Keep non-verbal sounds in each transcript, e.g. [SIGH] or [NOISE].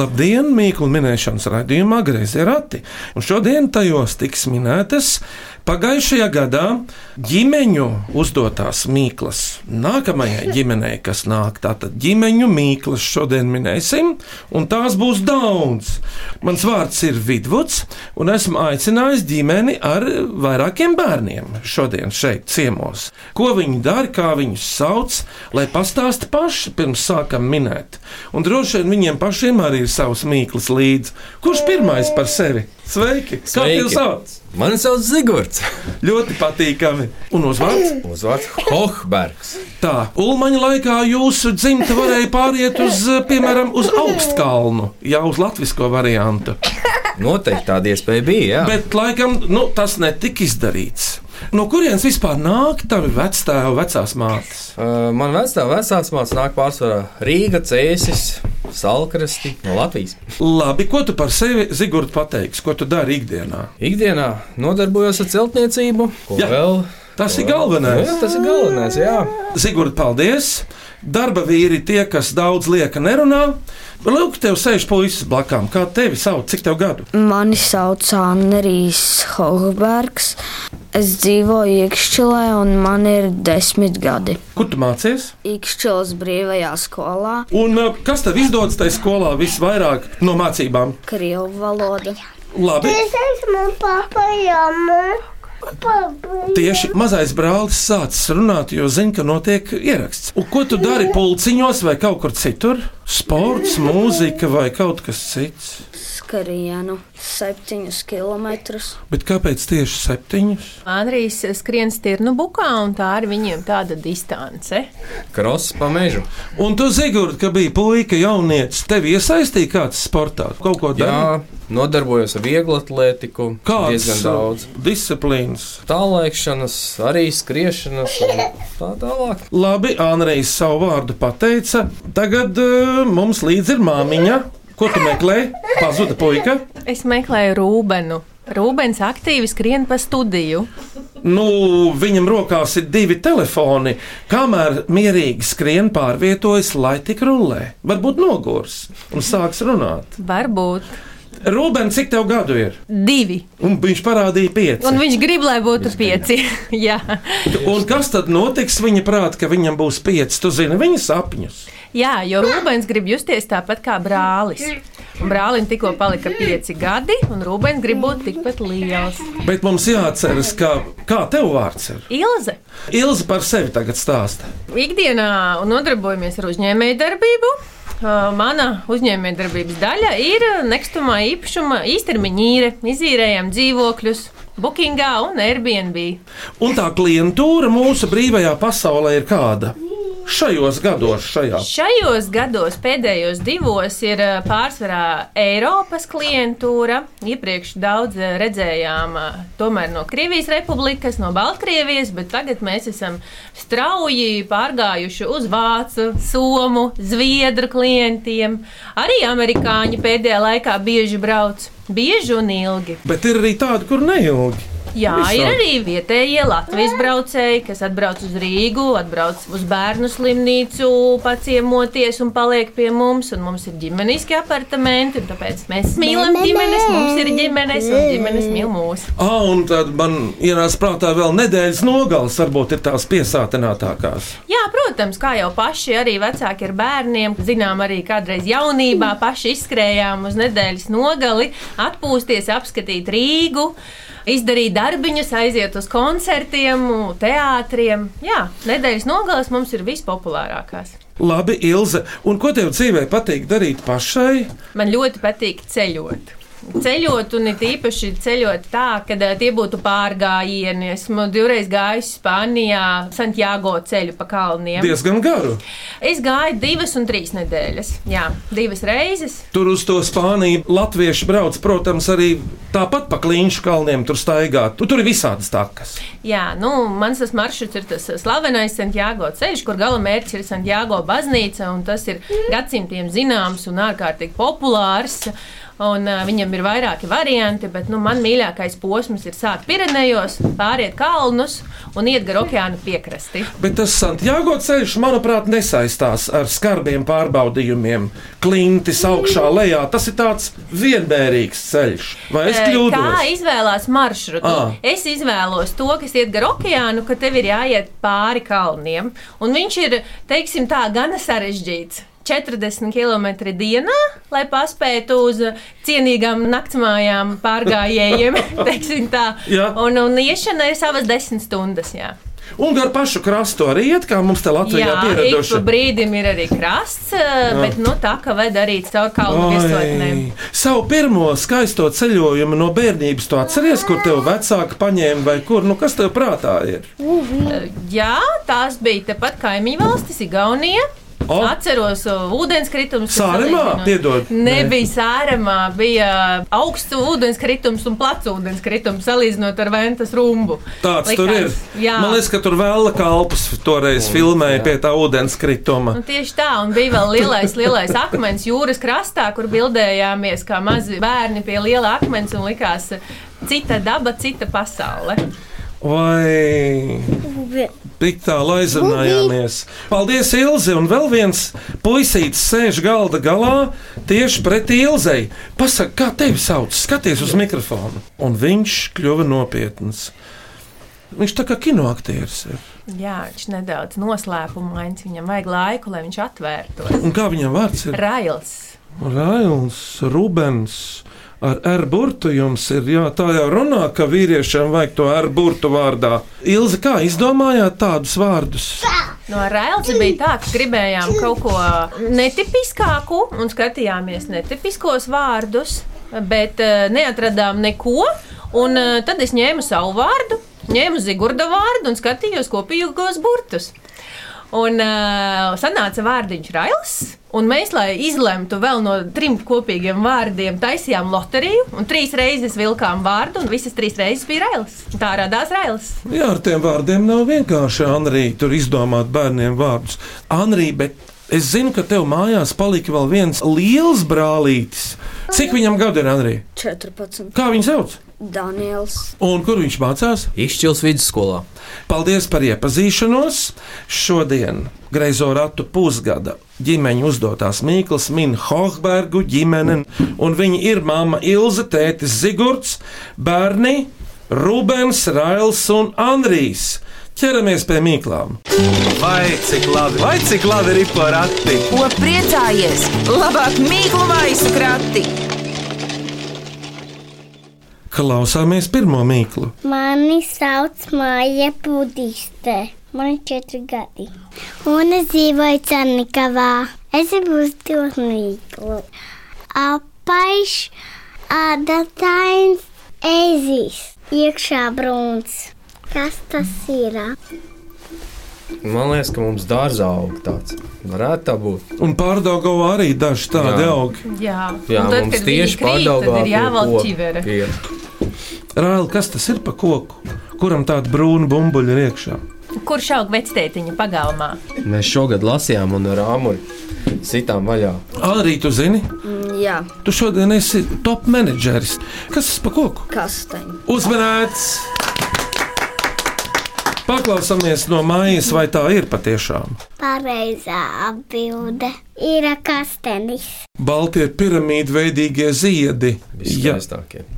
Labdien, mīklu minēšanas raidījumā Greizi rati. Un šodien tajos tiks minētas pagājušajā gadā ģimeņu uzdotās mīklas. Nākamajai ģimenei, kas nāk, tātad ģimeņu mīklas šodien minēsim, un tās būs daudz. Mans vārds ir Vidvuds, un esmu aicinājis ģimeni ar vairākiem bērniem šodien šeit ciemos. Ko viņi dara, kā viņus sauc, lai pastāsta paši pirms sākam minēt. Un droši vien viņiem pašiem arī ir savs mīklas līdzi. Kurš pirmais par sevi? Sveiki! Kā Sveiki. tev sauc? Mani sauc Zigorts. [LAUGHS] Ļoti patīkami. Un uzvārds? Uzvārds Hohbergs. Tā, Ulmaņa laikā jūsu dzimta varēja pāriet uz, piemēram, uz augstkalnu, jau uz latvisko variantu. Noteikti tāda iespēja bija. Jā. Bet, laikam, nu, tas netika izdarīts. No kurienes vispār nāk tavi vectēvi, vecās mātes? Uh, man vecā vecās māsas nāk pārsvarā Rīga, Cēsis, Salkrasti no Latvijas. Labi, ko tu par sevi, Zigurd, pateiksi, ko tu dari ikdienā? Ikdienā nodarbojos ar celtniecību. Ko Jā. vēl? Tas ir Jā, galvenais. tas ir galvenais. Jā. Zigurd, paldies! Darba vīri ir tie, kas daudz lieka nerunā. Lūk, tev sēž puisis blakām. Kā tevi sauc? Cik tev gadu? Mani sauc Anrijs Hogbergs. Es dzīvoju Ikšķilē, un man ir desmit gadi. Kur tu mācies? Ikšķilas brīvajā skolā, Un kas tev izdodas tajā skolā visvairāk no mācībām? Krievu valoda. Labi, Es esmu papajama. Tieši mazais brālis sācis runāt, jo zina, ka notiek ieraksts. Un ko tu dari pulciņos vai kaut kur citur? Sports, mūzika vai kaut kas cits. Skrienu septiņus kilometrus. Bet kāpēc tieši septiņus? Andrijs skrien stirnu bukā, un tā ir viņiem tāda distance. Kross pa mežu. Un tu, Zigurd, ka bija puika, jaunietis, tevi iesaistīja kāds sportā? Kaut ko darīt? Jā, nodarbojos ar vieglu atlētiku. Kādas Diezgan daudz. disciplīnas? Tālēkšanas, arī skriešanas un tā tālāk. Labi, Anrijs savu vārdu pateica. Tagad uh, mums līdzi ir māmiņa. Ko tu meklē? Pazuda puika. Es meklēju Rūbenu. Rūbens aktīvi skrien pa studiju. Nu, viņam rokās ir divi telefoni. Kamēr mierīgi skrien, pārvietojas, lai tik rullē. Varbūt nogurs un sāks runāt. Varbūt Rūbens, cik tev gadu ir? divi. Un viņš parādīja pieci. Un viņš grib, lai būtu pieci. [LAUGHS] Jā. Un kas tad notiks viņa prātā, ka viņam būs pieci? Tu zini viņa sapņus. Jā, jo Rūbens grib justies tāpat kā brālis. Un brālim tikko palika pieci gadi, un Rūbens grib būt tikpat liels. Bet mums jāatceras, ka, kā tev vārds ir. Ilze. Ilza par sevi tagad stāsta. Ikdienā nodarbojamies ar uzņēmējdarbību. Uh, Mana uzņēmējdarbības daļa ir nekustamā īpašuma īstermiņa īre. Izīrējam dzīvokļus Bookingā un Airbnb. Un tā klientūra mūsu brīvajā pasaulē ir kāda? Šajos gados, šajā. Šajos gados, pēdējos divos, ir uh, pārsvarā Eiropas klientūra. Iepriekš daudz uh, redzējām uh, tomēr no Krievijas republikas, no Baltkrievijas, bet tagad mēs esam strauji pārgājuši uz Vācu, Somu, Zviedru klientiem. Arī amerikāņi pēdējā laikā bieži brauc. Bieži un ilgi. Bet ir arī tādi, kur neilgi. Jā, Visādi. ir arī vietējie Latvijas braucēji, kas atbrauc uz Rīgu, atbrauc uz bērnu slimnīcu, paciemoties un paliek pie mums. Un mums ir ģimeniski apartamenti, un tāpēc mēs mīlam ģimenes, mums ir ģimenes, un ģimenes mīl mūs. Ah, un tad man ienāca prātā vēl nedēļas nogales, varbūt ir tās piesātinātākās. Jā, protams, kā jau paši arī vecāki ar bērniem, zinām, arī kādreiz jaunībā paši izskrējām uz nedēļas nogali, atpūsties, apskatīt Rīgu. Izdarīt darbiņus, aiziet uz koncertiem, teātriem. Jā, nedēļas nogales mums ir vispopulārākās. Labi, Ilze, un ko tev dzīvē patīk darīt pašai? Man ļoti patīk ceļot. Ceļot, un it īpaši ceļot tā, ka tie būtu pārgājieni. Esmu divreiz gājis Spānijā, Santiago ceļu pa kalniem. Diezgan garu. Es gāju divas un trīs nedēļas. Jā, divas reizes. Tur uz to Spāniju latvieši brauc, protams, arī tāpat pa klīņšu kalniem tur staigāt. Tu, tur ir visādas takas. Jā, nu, mans tas maršruts ir tas slavenais Santiago ceļš, kur gala mērķis ir Santiago baznīca, un tas ir gadsimtiem zināms un ārkārtīgi populārs. Un, uh, viņam ir vairāki varianti, bet nu, man mīļākais posms ir sākt Pirenejos, pāriet kalnus un iet gar okeāna piekrasti. Bet tas Santiago ceļš, manuprāt, nesaistās ar skarbiem pārbaudījumiem. Klintis augšā, lejā. Tas ir tāds vienmērīgs ceļš. Vai es kļūdos? Kā izvēlās maršrutu? Ah. Es izvēlos to, kas iet gar okeānu, ka tev ir jāiet pāri kalniem. Un viņš ir, teiksim, tā gana sarežģīts. 40 km dienā, lai paspētu uz cienīgām naktsmājām pārgājējiem. [LAUGHS] Jā. Un, un iešana ir savas 10 stundas. Jā. Un gar pašu krastu arī iet, kā mums te Latvijā Jā, pa pieraduši. brīdim ir arī krasts, bet nu, tā kā ved arī caur kalnu virsotnēm. Savu pirmo skaisto ceļojumu no bērnības tu atceries, kur tev vecāki paņēma vai kur? Nu, kas tev prātā ir? Jā, tās bija tepat kaimiņu valstis, Igaunija. O. Atceros ūdenskritums. Sāremā? Piedod. Nebija sāremā, bija augsts ūdenskritums un plats ūdenskritums, salīdzinot ar Ventas rumbu. Tāds tur ir. Jā. Man liekas, ka tur vēl kalpus toreiz filmēja pie tā ūdenskrituma. Nu, tieši tā, un bija vēl lielais, lielais akmens jūras krastā, kur bildējāmies kā mazi bērni pie liela akmens un likās cita daba, cita pasaule. Vai tik tālu aizrunājāmies? Paldies, Ilze! Un vēl viens puisītis sēž galda galā tieši pretī Ilzei. Pasaka, kā tevi sauc? Skaties uz mikrofonu. Un viņš kļuva nopietns. Viņš tā kā kinoaktieris ir. Jā, viņš nedaudz noslēpumains, viņam vajag laiku, lai viņš atvērtos. Un kā viņam vārds ir? Rails. Rails, Rubens. Ar R burtu jums ir, jā, tā jau runā, ka vīriešiem vajag to R burtu vārdā. Ilze, kā izdomājāt tādus vārdus? No Railsa bija tā, ka gribējām kaut ko netipiskāku un skatījāmies netipiskos vārdus, bet uh, neatradām neko. Un, uh, tad es ņēmu savu vārdu, ņēmu Zigurda vārdu un skatījos kopīgos burtus. Un uh, sanāca vārdiņš Rails. Un mēs, lai izlemtu vēl no trim kopīgiem vārdiem, taisījām loteriju. Un trīs reizes vilkām vārdu, un visas trīs reizes bija Rails. Tā radās Rails. Jā, ar tiem vārdiem nav vienkārši Anrī, tur izdomāt bērniem vārdus. Anrī, bet es zinu, ka tev mājās palika vēl viens liels brālītis. Cik viņam gadu ir Anrī? 14. Kā viņu sauc? Daniels. Un kur viņš mācās? Izšķils vidusskolā. Paldies par iepazīšanos. Šodien Greizo ratu pusgada ģimeņa uzdotās Mīklas min Hohbergu ģimene, un viņi ir mamma Ilze, tētis Zigurds, bērni Rubens, Rails un Andrijs. Ķeramies pie mīklām. Vai cik labi, vai cik labi ir porakti? Ko priecājies? Labāk mīklu maisu krati! Klausāmies pirmo mīklu. Mani sauc Māja Budiste. Man ir četri gadi. Un es dzīvoju Cernikavā. Es gribu uzdot mīklu. Apaiš, ādatains, ezis, iekšā brūns. Kas tas ir? Man liekas, ka mums dārzā aug tāds. Varētu tā būt. Un pārdagavā arī daži tādi Jā. aug. Jā, Jā, un tad, mums tieši tad ir jāvelk ķivere. Rāli, kas tas ir pa koku? Kuram tāda brūna bumbuļa ir iekšā? Kurš aug vectētiņa pagalmā? Mēs šogad lasījām un ar āmuri sitām vaļā. Arī tu zini, Mm, Jā, tu šodien esi top menedžeris. Kas tas pa koku? kasteņi. Uzmanēts! Paklausāmies no mājas, vai tā ir patiešām. Pareizā atbilde ir kastenis. Baltie piramīdu veidīgie ziedi, ja,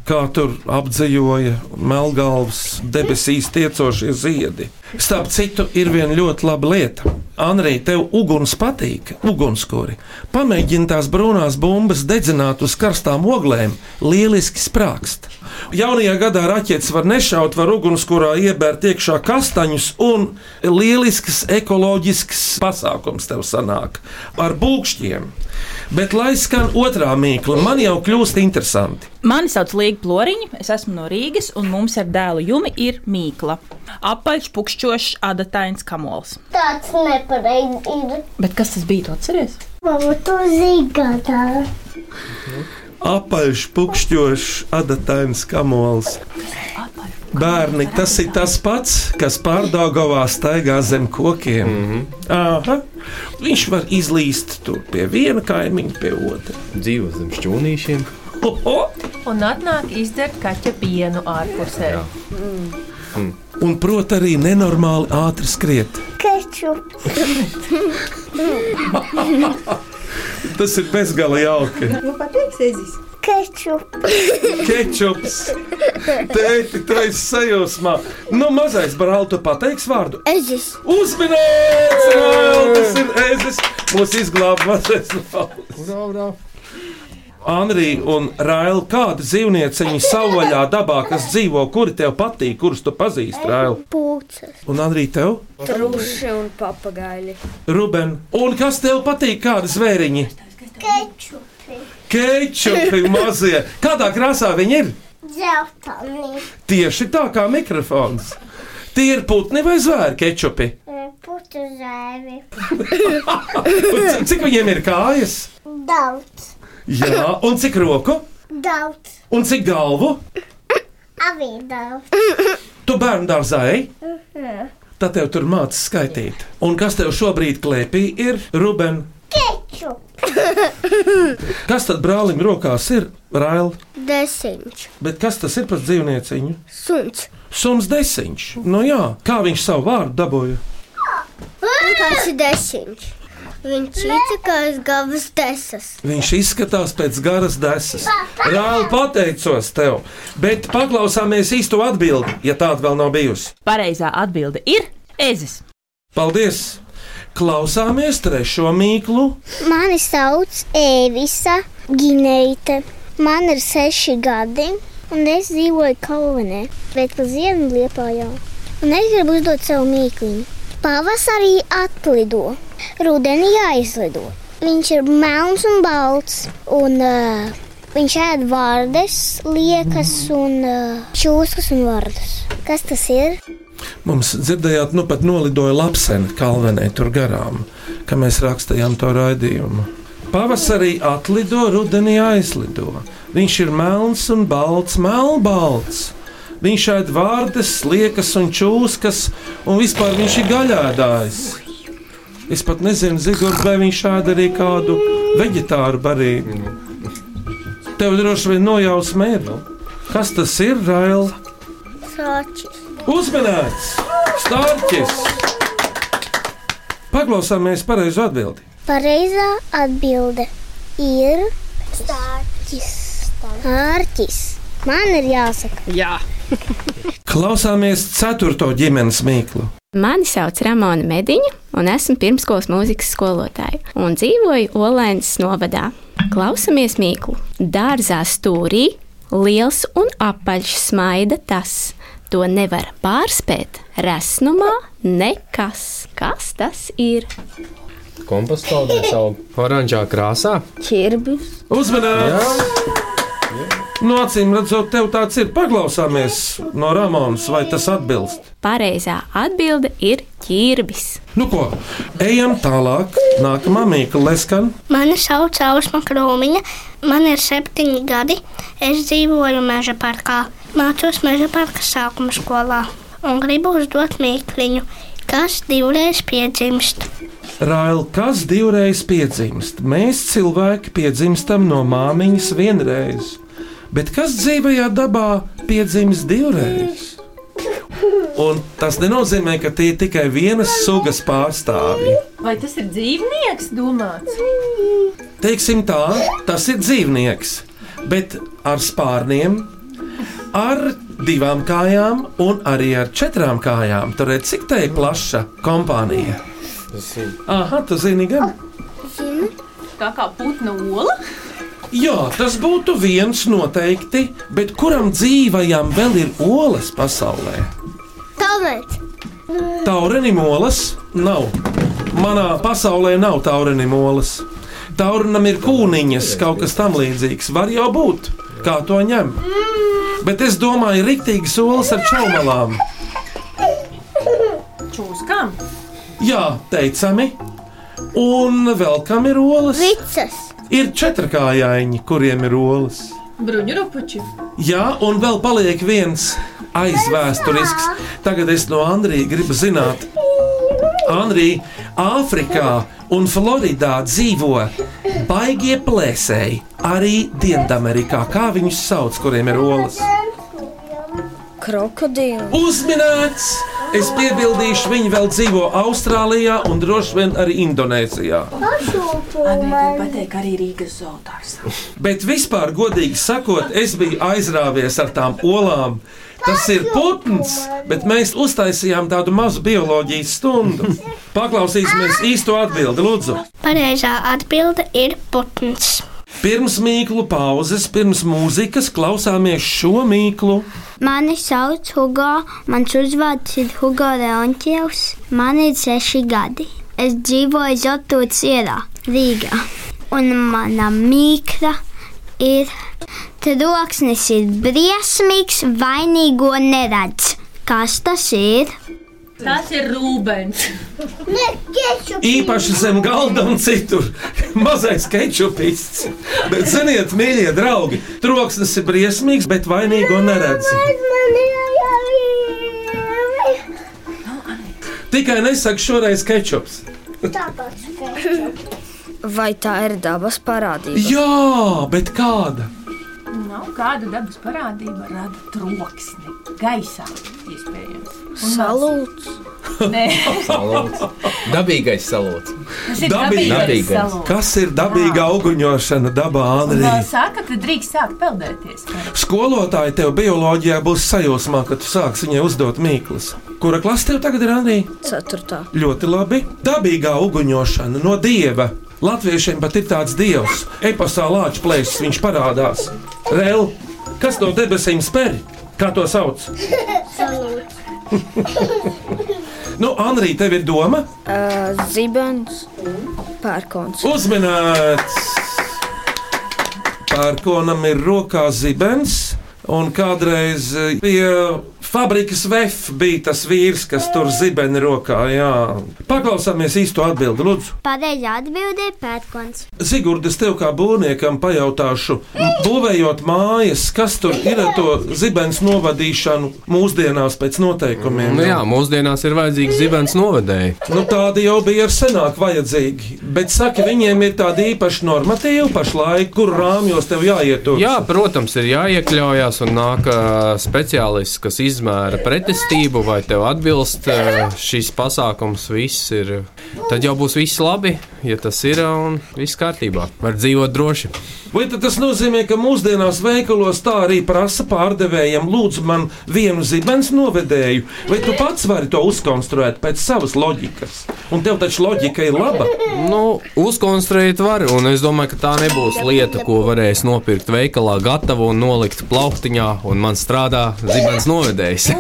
kā tur apdzīvoja melngalvas debesīs tiecošie ziedi. Starp citu, ir viena ļoti laba lieta. Anrī, tev uguns patīk, ugunskura. Pamēģini tās brūnās bumbas dedzināt uz karstām oglēm, lieliski sprākst. Jaunajā gadā raķetes var nešaut, var ugunskurā iebērt iekšā kastaņus, un lielisks ekoloģisks pasākums tev sanāk ar būkšķiem. Bet lai skan otrā mīkla, man jau kļūst interesanti. Mani sauc Līga Ploriņa, es esmu no Rīgas, un mums ar dēlu Jumi ir mīkla. Apaļš, pukšķošs, adatains kamols. Tāds nepareizi ir. Bet kas tas bija? Tu atceries? Mama, tu zīgātā. Apaļš, pukšķošs, adatains kamols. Bērni, tas ir tas pats, kas pārdagavā staigā zem kokiem. Mm -hmm. Aha. Viņš var izlīst tur pie viena kaimiņa, pie otra. Dzīvo zem šķūnīšiem. Oho! Un atnāk izdzert kaķa pienu ārpusē. Jā. Un, protams, arī nenormāli ātri skriet. Kečup. [LAUGHS] Tas ir bezgala jauki. Kečup. Kečups, tēti, tu esi sajūsmā. Nu, mazais brāl, tu pateiksi vārdu. Ezis. Uzmanīts! Rail, Tas ir ezis. Mūs izglāba mazais brālis. Anri un Raila, kāda dzīvnieciņa savvaļā dabā, kas dzīvo, kuri tev patīk, kurus tu pazīsti, Raila? Pūces. Un Anri, tev? Truši un papagaļi. Ruben, un kas tev patīk, kādi zvēriņi? Kečupi. Kečupi mazie. Kādā krāsā viņi ir? Zeltani. Tieši tā kā mikrofons. Tie ir putni vai zvēri kečupi? Putu zēvi. [LAUGHS] Cik viņiem ir kājas? Daudz. Jā, un cik roku? Daudz. Un cik galvu? Avī daudz. Tu bērnu dārzā ej? Tad tev tur mācās skaitīt. Un kas tev šobrīd klēpī ir? Ruben, Kečup. kas tad brālim rokās ir? Rail, Desiņš. bet kas tas ir par dzīvnieciņu? Suns. Suns desiņš. Nu jā, kā viņš savu vārdu dabūja? Ir desiņš? Viņš ir kā gavas desas. Viņš izskatās pēc garas desas. Rāli pateicos tev, bet paklausāmies īsto atbildi, ja tāda vēl nav bijusi. Pareizā atbilde ir ezis. Paldies! Klausāmies trešo mīklu. Mani sauc Ēvisa Gineite. Man ir seši gadi, un es dzīvoju Kalvenē, bet pa ziemu liepājā. Un es gribu uzdot savu mīkliņu. Pavasarī atlido, rudenī aizlido. Viņš ir melns un balts, un uh, viņš ēd vārdes, liekas un uh, čūskas un vārdus. Kas tas ir? Mums dzirdējāt, nu pat nolidoja lapseni kalvenē tur garām, kad mēs rakstījām to raidījumu. Pavasarī atlido, rudenī aizlido. Viņš ir melns un balts, melnbalts. Viņš ēd vārdas, liekas un čūskas, un vispār viņš ir gaļādājs. Es pat nezinu, Zigorda, vai viņš ēd arī kādu vegetāru barību. Tev droši vien nojausmē ir. Kas tas ir, Raila? Sāčis. Uzmanīts! Stārķis! Paklausāmies pareizo atbildi. Pareizā atbilde ir Stārķis. Stārķis. Man ir jāsaka. Jā. Klausāmies ceturto ģimenes mīklu. Mani sauc Ramona Mediņa, un esmu pirmskolas mūzikas skolotāja. Un dzīvoju Olēnas novadā. Klausamies mīklu. Dārzā stūrī liels un apaļš smaida tas. To nevar pārspēt resnumā nekas. Kas tas ir? Kompostā savu oranžā krāsā. Čirbis. Uzmanīts! No acīm redzot, tev tāds ir. Paklausāmies no Ramonas, vai tas atbilst. Pareizā atbilde ir ķirbis. Nu ko, ejam tālāk. Nākamā mīkla leskan. Mani sauc Ausma Krūmiņa, man ir septiņi gadi. Es dzīvoju meža parkā, mācos meža parka sākuma skolā un gribu uzdot mīkliņu, kas divreiz piedzimst. Rail, kas divreiz piedzimst? Mēs cilvēki piedzimstam no māmiņas vienreiz. Bet kas dzīvajā dabā piedzimst divreiz? Un tas nenozīmē, ka tie ir tikai vienas sugas pārstāvji. Vai tas ir dzīvnieks domāts? Teiksim tā, tas ir dzīvnieks, bet ar spārniem, ar divām kājām un arī ar četrām kājām. Tur redz, cik tā ir plaša kompānija. Aha, tu zini, gan. Tā kā putna ola? Jā, tas būtu viens noteikti, bet kuram dzīvajam vēl ir olas pasaulē? Tālāk, Taurenim olas nav. Manā pasaulē nav taurenim olas. taurnam ir kūniņas, kaut kas tam līdzīgs. Var jau būt, kā to ņem. Bet es domāju, rīktīgi solis ar čaumalām. Čūskām. Jā, teicami. Un vēl kam ir olas? Vicas. Ir četrkājaiņi, kuriem ir olas. Bruņurupuči. Jā, un vēl paliek viens aizvēsturisks. Tagad es no Andrija gribu zināt, Andrija, Āfrikā un Floridā dzīvo baigie plēsēji, arī Dienvidamerikā. Kā viņus sauc, kuriem ir olas? Krokodīli. Uzminēts! Es piebildīšu, viņi vēl dzīvo Austrālijā un droši vien arī Indonēzijā. pateikt, arī Rīgas zootārs. Bet vispār, godīgi sakot, es biju aizrāvies ar tām olām. Tas ir putns, bet mēs uztaisījām tādu mazu bioloģijas stundu. Paklausīsimies īsto atbildi, Lūdzu. Pareizā atbilde ir putns. Pirms mīklu pauzes, pirms mūzikas klausāmies šo mīklu. Mani sauc Hugo, mans uzvārds ir Hugo Leontjevs, man ir seši gadi. Es dzīvoju Zotūts ielā, Rīgā, un mana mīkla ir troksnis ir briesmīgs, vainīgo neredz. Kas tas ir? Tas ir Rūbens. Īpaši zem galda un citur. [LAUGHS] Mazais kečupists. Bet, ziniet, mīļie draugi, troksnis ir briesmīgs, bet vainīgo neredz. Tikai nesaka šoreiz kečups. Vai tā ir dabas parādība? Jā, bet kāda? Nav kāda dabas parādība, rada troksni. Gaisā iespējams. Salūts. Nē, [LAUGHS] Salūts. Dabīgais salūts. tas ir Dabīgais. dabīgais Dabīgais. salons. Kas ir dabīga auguņošana dabā, Un vēl Andrija? Saka, ka drīkst sākt peldēties. Skolotāji tev bioloģijā būs sajūsmā, kad tu sāksi viņai uzdot mīklas. Kura klase tev tagad ir, Andrija? Ceturtā. Ļoti labi. Dabīgā uguņošana no dieva. Latviešiem pat ir tāds dievs, eposā lāča plēsis, viņš parādās. Rēl, kas no debesīm spēr? Kā to sauc? Nu, Andrija, tev ir doma? Uh, zibens. Pērkons. Uzminēts! Pērkonam ir rokā zibens, un kādreiz eh, pie fabrikas VF bija tas vīrs, kas tur zibeni rokā. Jā. Paklausāmies īsto atbildi, Lūdzu. Pareizā atbilde ir pērkons. Zigurd, es tev kā būvniekam pajautāšu, būvējot mājas, kas tur ir ar to zibens novadīšanu mūsdienās pēc noteikumiem. Nu, jā, mūsdienās ir vajadzīgs zibens novadēji. Nu, tādi jau bija ar senāk vajadzīgi, bet saka, viņiem ir tādi īpaši normatīvi pašlaik, kur rāmjos tev jāietur. Jā, protams, ir jāiekļaujas un nāk ā, speciālists, kas izmēra pretestību, vai tev atbilst ā, šis pasākums. Viss ir. Tad jau būs viss labi, ja tas ir un viss kārtībā. Var dzīvot droši. Vai tas nozīmē, ka mūsdienās veikalos tā arī prasa pārdevējiem, lūdzu, man vienu zibens novedēju, vai tu pats vari to uzkonstruēt pēc savas loģikas? Un tev taču loģika ir laba. Nu, uzkonstruēt var, un es domāju, ka tā nebūs lieta, ko varēs nopirkt veikalā, gatavu un nolikt plauktiņā, un man strādā zibens novedējs.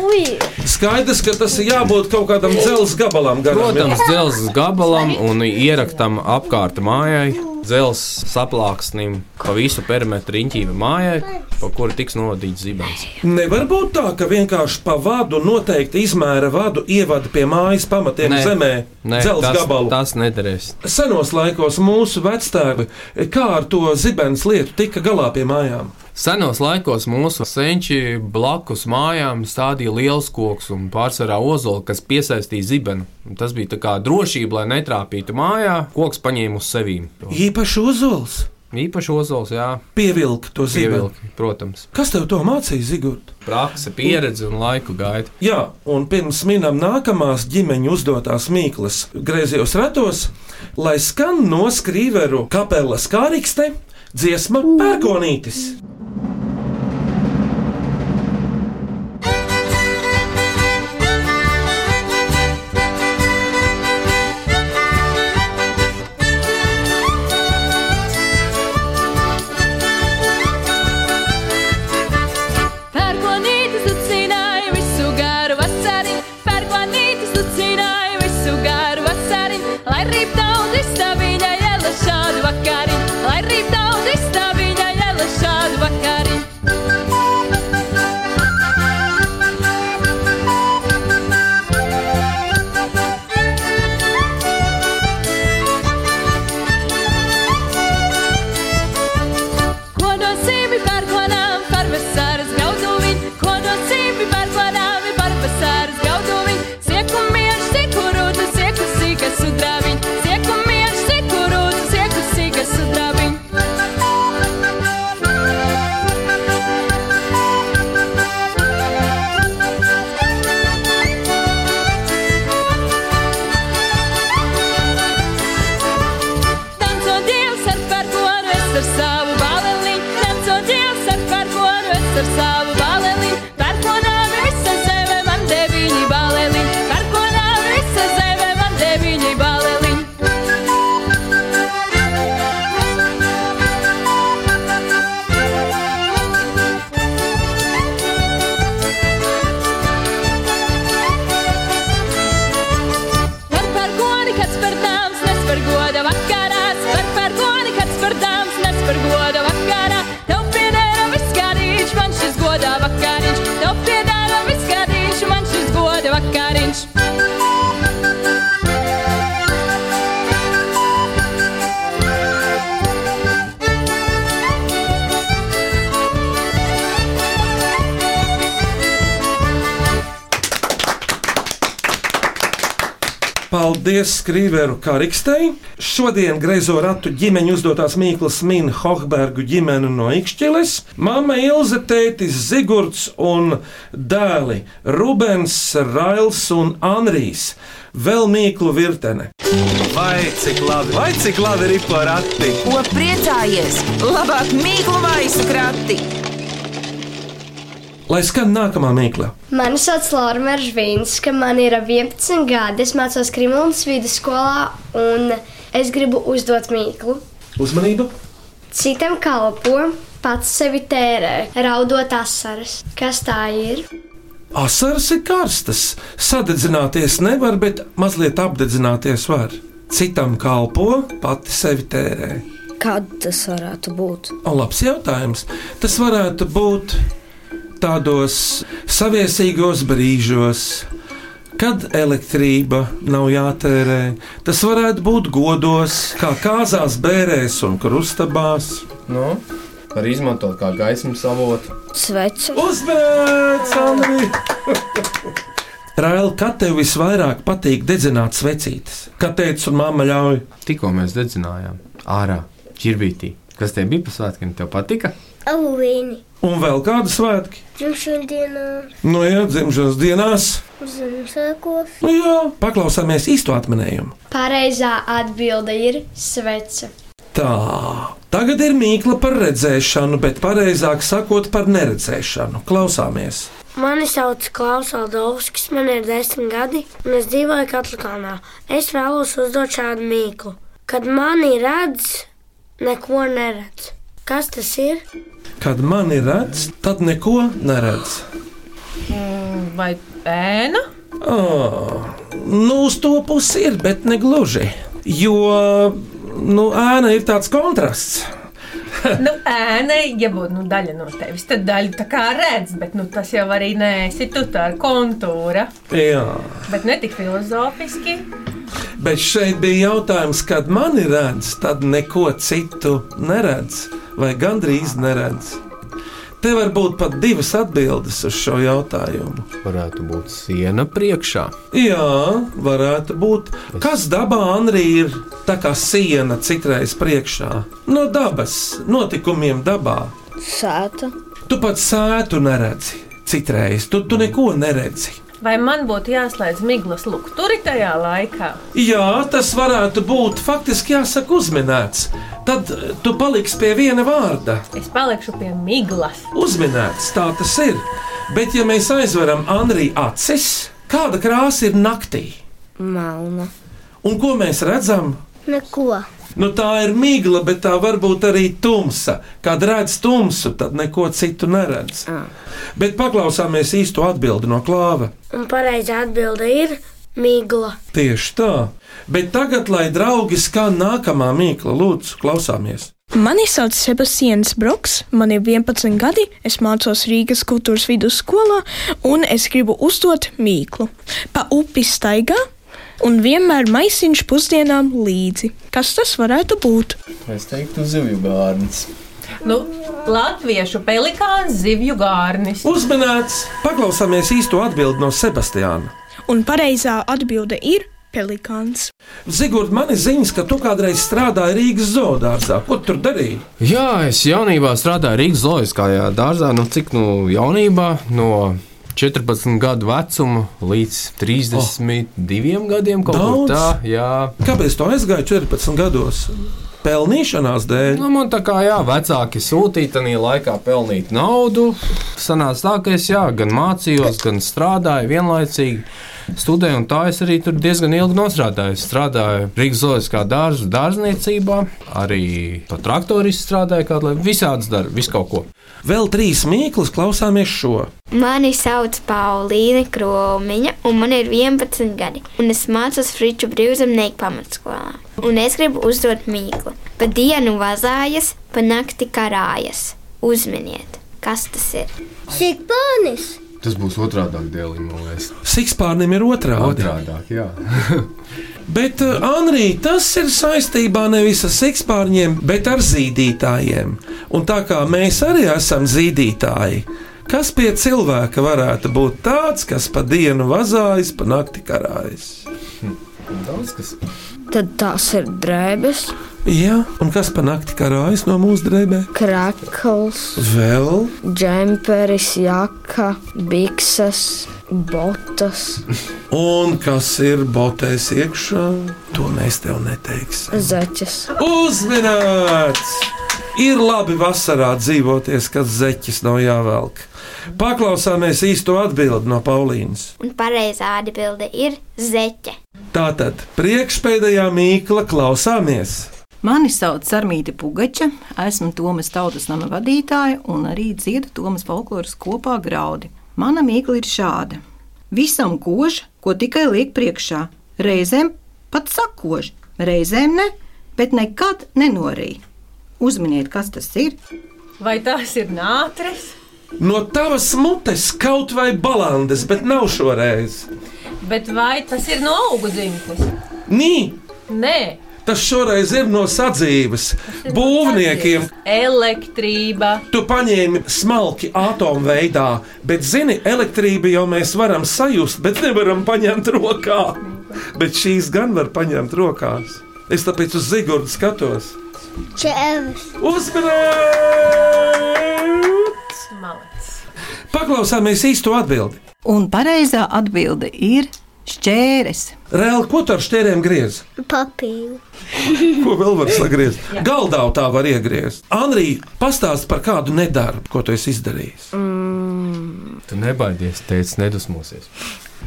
Skaidrs, ka tas ir jābūt kaut kādam dzelzceļa gabalam. Garam, Protams, dzelzceļa gabalam un ieraktam apkārt mājai. Dzelzceļa saplāksnim pa visu perimetru riņķība mājai, pa kuru tiks novadīts zibens. Nevar būt tā, ka vienkārši pa vadu noteikti izmēra vadu ievada pie mājas pamatiem Nē. zemē. Nē, Dzelzceļa tas, gabalu. tas nederēs. Senos laikos mūsu vectēvi kā ar to zibens lietu tika galā pie mājām. Senos laikos mūsu senči blakus mājām stādīja liels koks un pārsvarā ozolu, kas piesaistīja zibenu. Tas bija tā kā drošība, lai netrāpītu mājā. Koks paņēma uz sevīm. Īpaši uzols Īpaši ozols, jā, pievilka to zibenu. pievilki, protams. Kas tev to mācīja, Zigurd? Prakse, pieredze un laiku gaita. Jā, un pirms minam nākamās ģimeņa uzdotās mīklas griezījos ratos, lai skan no skrīveru kapelas kārikste dziesma Pērkonītis. Pērkonītis Paldies Skrīveru Karikstei. Šodien greizo ratu ģimeņu uzdotās Mīklas min Hohbergu ģimeni no Ikšķiles. Mama Ilze, tētis Zigurds un dēli Rubens, Rails un Anrijs. Vēl Mīklu virtene. Vai cik labi, vai cik labi ir porakti? Ko priecājies? Labāk mīklu maisu krati! Lai skan nākamā mīkla. Mani sauc Laura Meržvīnska, man ir 11 gadi. Es mācos Krimlunas vidusskolā un es gribu uzdot mīklu. Uzmanību! Citam kalpo, pats sevi tērē, raudot asaras. Kas tā ir? Asaras ir karstas. Sadedzināties nevar, bet mazliet apdedzināties var. Citam kalpo, pati sevi tērē. Kad tas varētu būt? O, labs jautājums. Tas varētu būt tādos saviesīgos brīžos, kad elektrība nav jātērē. Tas varētu būt godos, kā kāzās, bērēs un krustabās. Nu, var izmantot kā gaismas avotu. Sveci. Uzmanīts, Andri! [LAUGHS] Raila, kā tev visvairāk patīk dedzināt svecītes? Kā teica, un mamma ļauj. Tikko mēs dedzinājām ārā, ķirbītī. Kas tev bija pa svētkiem? Tev patika? Aluvīni. Un vēl kādu svētki? Dzimšanas dienā, Nu, jā, dzimšanas dienās. Ziemassvētkos. Nu, jā, paklausāmies īsto atminējumu. Pareizā atbilde ir svece. Tā, tagad ir mīkla par redzēšanu, bet pareizāk sakot par neredzēšanu. Klausāmies! Mani sauc Klaus Aldovskis, man ir desmit gadi, un es dzīvoju Katlakānā. Es vēlos uzdot šādu mīklu. Kad mani redz, neko neredz. Kas tas ir? Kad mani redz, tad neko neredz. Mm, Vai ēna? Oh, nu, uz to pusi ir, bet ne gluži. Jo nu, ēna ir tāds kontrasts. nu, ēna, ja būtu nu, daļa no tevis, tad daļa tā kā redz, bet nu, tas jau arī nēsi tu tā ar kontūra. Jā, Bet ne tik filozofiski. bet šeit bija jautājums, kad mani redz, tad neko citu neredz, vai gandrīz neredz. Te var būt pat divas atbildes uz šo jautājumu. Varētu būt siena priekšā. Jā, varētu būt. Kas dabā Anrī ir tā kā siena citreiz priekšā? No dabas, notikumiem dabā. Sēta. Tu pat sētu neredzi. Citreiz tu, tu neko neredzi. Vai man būtu jāslēdz miglas lukturi tajā laikā? Jā, tas varētu būt faktiski jāsaka uzminēts. Tad eh, tu paliksi pie viena vārda. Es palikšu pie miglas. Uzminēts, tā tas ir. Bet, ja mēs aizveram Anriju acis, kāda krāsa ir naktī? Melna. Un ko mēs redzam? Neko. Nu, tā ir migla, bet tā var būt arī tumsa. Kad redz tumsu, tad neko citu neredz. Bet paklausāmies īsto atbildi no klāva. Un pareizā atbilde ir migla. Tieši tā. Bet tagad, lai draugi skan nākamā mīkla, lūdzu, klausāmies. Mani sauc Sebastians Broks, man ir 11 gadi, es mācos Rīgas kultūras vidusskolā, un es gribu uzdot mīklu. Pa upi staigā, un vienmēr maisiņš pusdienām līdzi. Kas tas varētu būt? Es teiktu, zivju gārnis. Nu, latviešu pelikāns, zivju gārnis. Uzmanīts! Paklausāmies īsto atbildi no Sebastiāna. Un pareizā atbilde ir pelikāns. Zigurd, man ir ziņas, ka tu kādreiz strādāji Rīgas zoodārzā. Ko tu tur darīji? Jā, es jaunībā strādāju Rīgas zoologiskajā dārzā. Nu, cik nu jaunībā? No 14 gadu vecuma līdz 32 oh. gadiem tā. Jā. Kāpēc tu aizgāji 14 gados? pelnīšanās dēļ. Nu, man tā kā jā, vecāki sūtīja tajā laikā pelnīt naudu. Sanāca tā, ka es jā, gan mācījos, gan strādāju vienlaicīgi. Studēju, un tā es arī tur diezgan ilgi nostrādāju. Strādāju Rīgas zoologiskā dārza dārzniecībā, arī par traktoristu strādāju, kādu laiku. Visādas dara, visu kaut ko. Vēl trīs mīklas klausāmies šo. Mani sauc Paulīna Kromiņa, un man ir 11 gadi. Un es mācos Friču brīvzemnieku pamatskolā. Un es gribu uzdot mīklu. Pa dienu vazājas, pa nakti karājas. Uzminiet, kas tas ir? Sikpānis! Tas būs otrādi dēlim, man liekas. Sikspārnim ir otrādi. Otrādāk, jā. [LAUGHS] Bet, uh, Anrī, tas ir saistībā nevis ar sikspārņiem, bet ar zīdītājiem. Un tā kā mēs arī esam zīdītāji, kas pie cilvēka varētu būt tāds, kas pa dienu vazājas, pa nakti karājas? Daudz kas. Tad tās ir drēbes, Jā, un kas pa nakti karājas no mūsu drēbēm? krakls, Vēl džemperis, jaka, bikses, botas, Un kas ir botēs iekšā, to mēs tev neteiksim. zeķes. Uzminēts! Ir labi vasarā dzīvoties, kad zeķis nav jāvelk. Paklausāmies īsto atbildi no Paulīnas. Un pareizā atbilde ir zeķe. Tātad priekšpēdējā mīkla klausāmies. Mani sauc Sarmīta Pugača, esmu Tomas tautas nama vadītāja un arī dziedu Tomas folkloras kopā graudi. Mana mīkla ir šāda. Visam kož, ko tikai liek priekšā, reizēm pat sakož, reizēm ne, bet nekad nenorī. Uzminiet, kas tas ir? Vai tās ir nātres? No tavas mutes kaut vai balandes, bet nav šoreiz. Bet vai tas ir no augu dzimtes? Nī, Nē, tas šoreiz ir no sadzīves būvniekiem. elektrība. Tu paņēmi smalki atomu veidā, bet zini, elektrību jau mēs varam sajust, bet nevaram paņemt rokā. Bet šīs gan var paņemt rokās. Es tāpēc uz Zigordu skatos. Čēvis! Uzmanīt! Malets. Paklausāmies īsto atbildi. Un pareizā atbilde ir šķēres. Reāli, ko tu ar štēriem griez? Papīru! [LAUGHS] Ko vēl var sagriezt? Galdā tā var iegriezt. Anrī, pastāst par kādu nedarbu, ko tu esi izdarījis. Tu nebaidies, teicis, nedusmosies.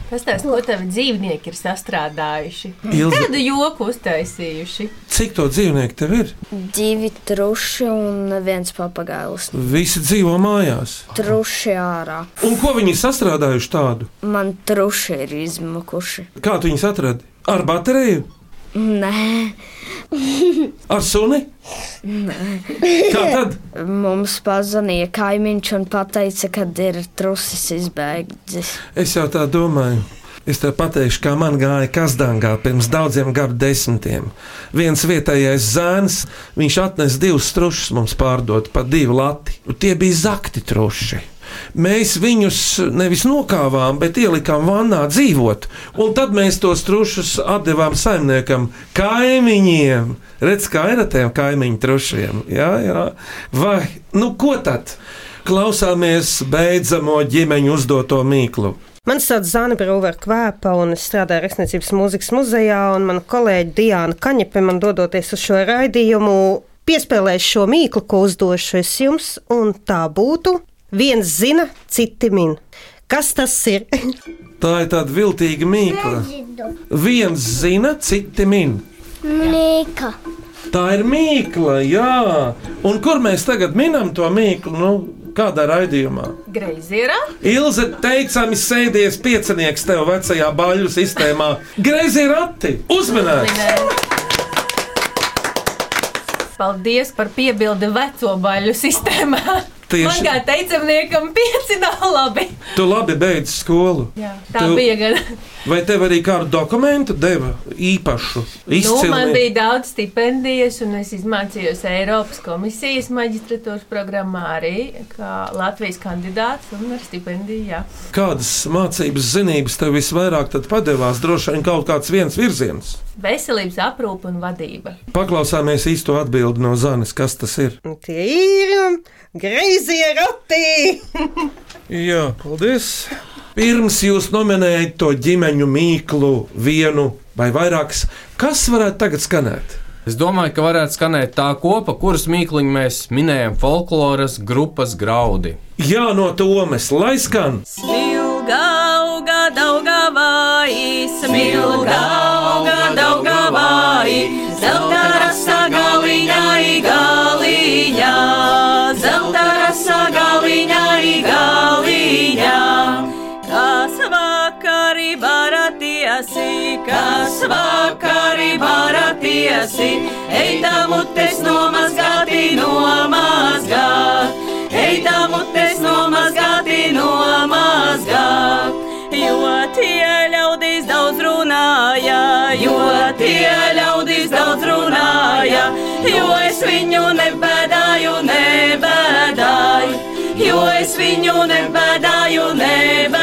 Kas tas, ko tavi dzīvnieki ir sastrādājuši? Ilze. Kādu joku uztaisījuši? Cik to dzīvnieku tev ir? Divi truši un viens papagailis. Visi dzīvo mājās. Truši ārā. Un ko viņi sastrādājuši tādu? Man truši ir izmukuši. Kā tu viņus atradi? Ar bateriju? Nē, Ar suni? nē. Kā tad? Mums pazvanīja kaimiņš un teica, ka ir trusis izbēgts. Es jau tā domāju. Es tev pateikšu, kā man gāja Kazdangā pirms daudziem gadu desmitiem. Viens vietējais zēns, viņš atnesa divus trušus mums pārdot par divu lati. Tie bija zakti truši. Mēs viņus nevis nokāvām, bet ielikām vannā dzīvot. Un tad mēs tos trušus atdevām saimniekam, kaimiņiem. Redz, kā ir ar tiem kaimiņu trušiem. Jā, jā. Vai, nu ko tad? Klausāmies beidzamo ģimeņu uzdoto mīklu. Mani sauc Zana Brūvera Kvēpa, un es strādāju Rakstniecības mūzikas muzejā, un mana kolēģe Diana Kaņepe man dodoties uz šo raidījumu piespēlēs šo mīklu, ko uzdošu es jums, un tā būtu viens zina, citi min. Kas tas ir? [LAUGHS] Tā ir tāda viltīga mīkla. Viens zina, citi min. Mīka! Tā ir mīkla, jā. Un kur mēs tagad minam to mīklu? Nu, kādā raidījumā? Greizierā? Ilze teicami sēdies piecinieks tev vecajā baļu sistēmā. Greizi ir rati! Uzmanīgi! Paldies par piebildi veco baļu sistēmā. Tieši. Man kā teicamniekam, pieci nav labi. Tu labi beidz skolu. Jā, tā Tu- bija gan. Vai tev arī kādu dokumentu deva īpašu? Nu, Izcili? man bija daudz stipendijas, un es izmācījos Eiropas komisijas maģistratūras programmā arī kā Latvijas kandidāts un ar stipendiju. Jā. Kādas mācības zinības tev visvairāk tad padevās? Droši vien kaut kāds viens virziens. Veselības aprūpe un vadība. Paklausāmies īsto atbildi no Zanes, kas tas ir. Tie ir greizie rati! Jā, paldies! Pirms jūs nominējat to ģimeņu mīklu, vienu vai vairākas, kas varētu tagad skanēt? Es domāju, ka varētu skanēt tā kopa, kuras mīkliņu mēs minējam folkloras grupas graudi. Jā, no Tomas, lai skan! Smilga auga daugavai, smilga auga vakari baratiesi, eita mutes nomazgāti, nomazgāt. Eita mutes nomazgāti, nomazgāt. Jo tie ļaudīs daudz runāja, jo tie ļaudīs daudz runāja, jo es viņu nebēdāju, nebēdāju, jo es viņu nebēdāju, nebēdāju.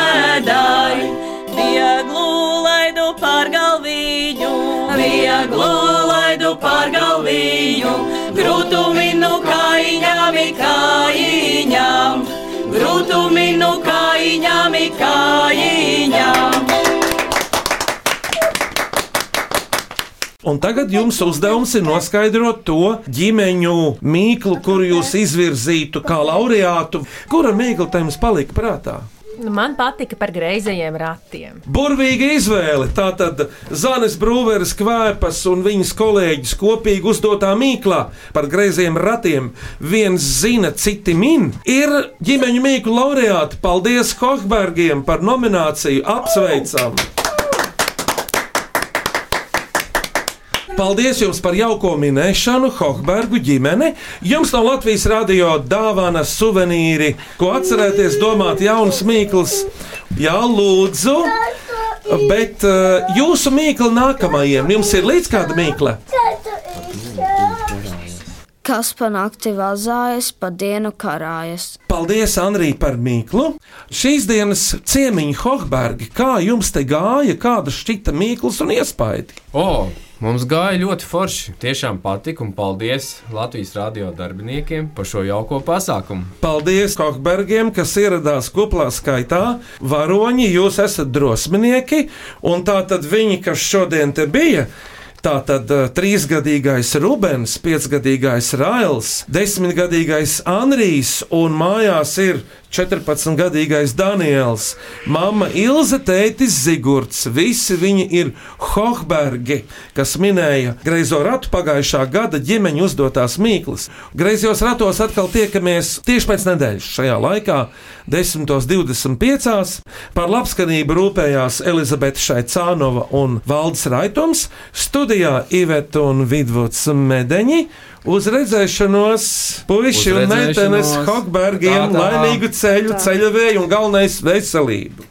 Vieglu laidu pār galviņu, grūtu minu kājiņām, kājiņām, grūtu minu kājiņām, kājiņām. Un tagad jums uzdevums ir noskaidrot to ģimeņu mīklu, kuru jūs izvirzītu kā laureātu. Kura mīkla jums palika prātā? Man patika par greizajiem ratiem. Burvīga izvēle. Tātad Zanes Brūveres kvēpas un viņas kolēģis kopīgi uzdotā mīklā par greiziem ratiem. Viens zina, citi min. Ir ģimeņu mīklu laureāti. Paldies Hochbergiem par nomināciju. Apsveicam! Paldies jums par jauko minēšanu, Hochbergu ģimene. Jums no Latvijas radio dāvana suvenīri, ko atcerēties, domāt jaunas mīklas. Jā, lūdzu, bet uh, jūsu mīkla nākamajiem, jums ir līdz kāda mīkla? Kas pa nakti vazājas, pa dienu karājas. Paldies, Andrija, par mīklu. Šīs dienas ciemiņi Hochbergi, kā jums te gāja, kāda šķita mīklas un iespaidi? O, mums gāja ļoti forši. Tiešām patika un paldies Latvijas radio darbiniekiem par šo jauko pasākumu. Paldies Hochbergiem, kas ieradās kuplā skaitā. Varoņi, jūs esat drosminieki, un tā tad viņi, kas šodien te bija. Tātad uh, trīsgadīgais Rubens, piecgadīgais Rails, desmitgadīgais Anrijs un mājās ir 14-gadīgais Daniels, mamma Ilze, tētis Zigurds. Visi viņi ir Hochbergi, kas minēja greizo ratu pagājušā gada ģimeņa uzdotās mīklas. Greizos ratos atkal tiekamies tieši pēc nedēļas šajā laikā, 10.25. Par labskanību rūpējās Elizabete Šaicānova un Valdis Raitums, studijā Iveta un Vidvuds Medeņi. Uz redzēšanos, puiši un meitenes tā. laimīgu ceļu, ceļavēju un galvenais veselību!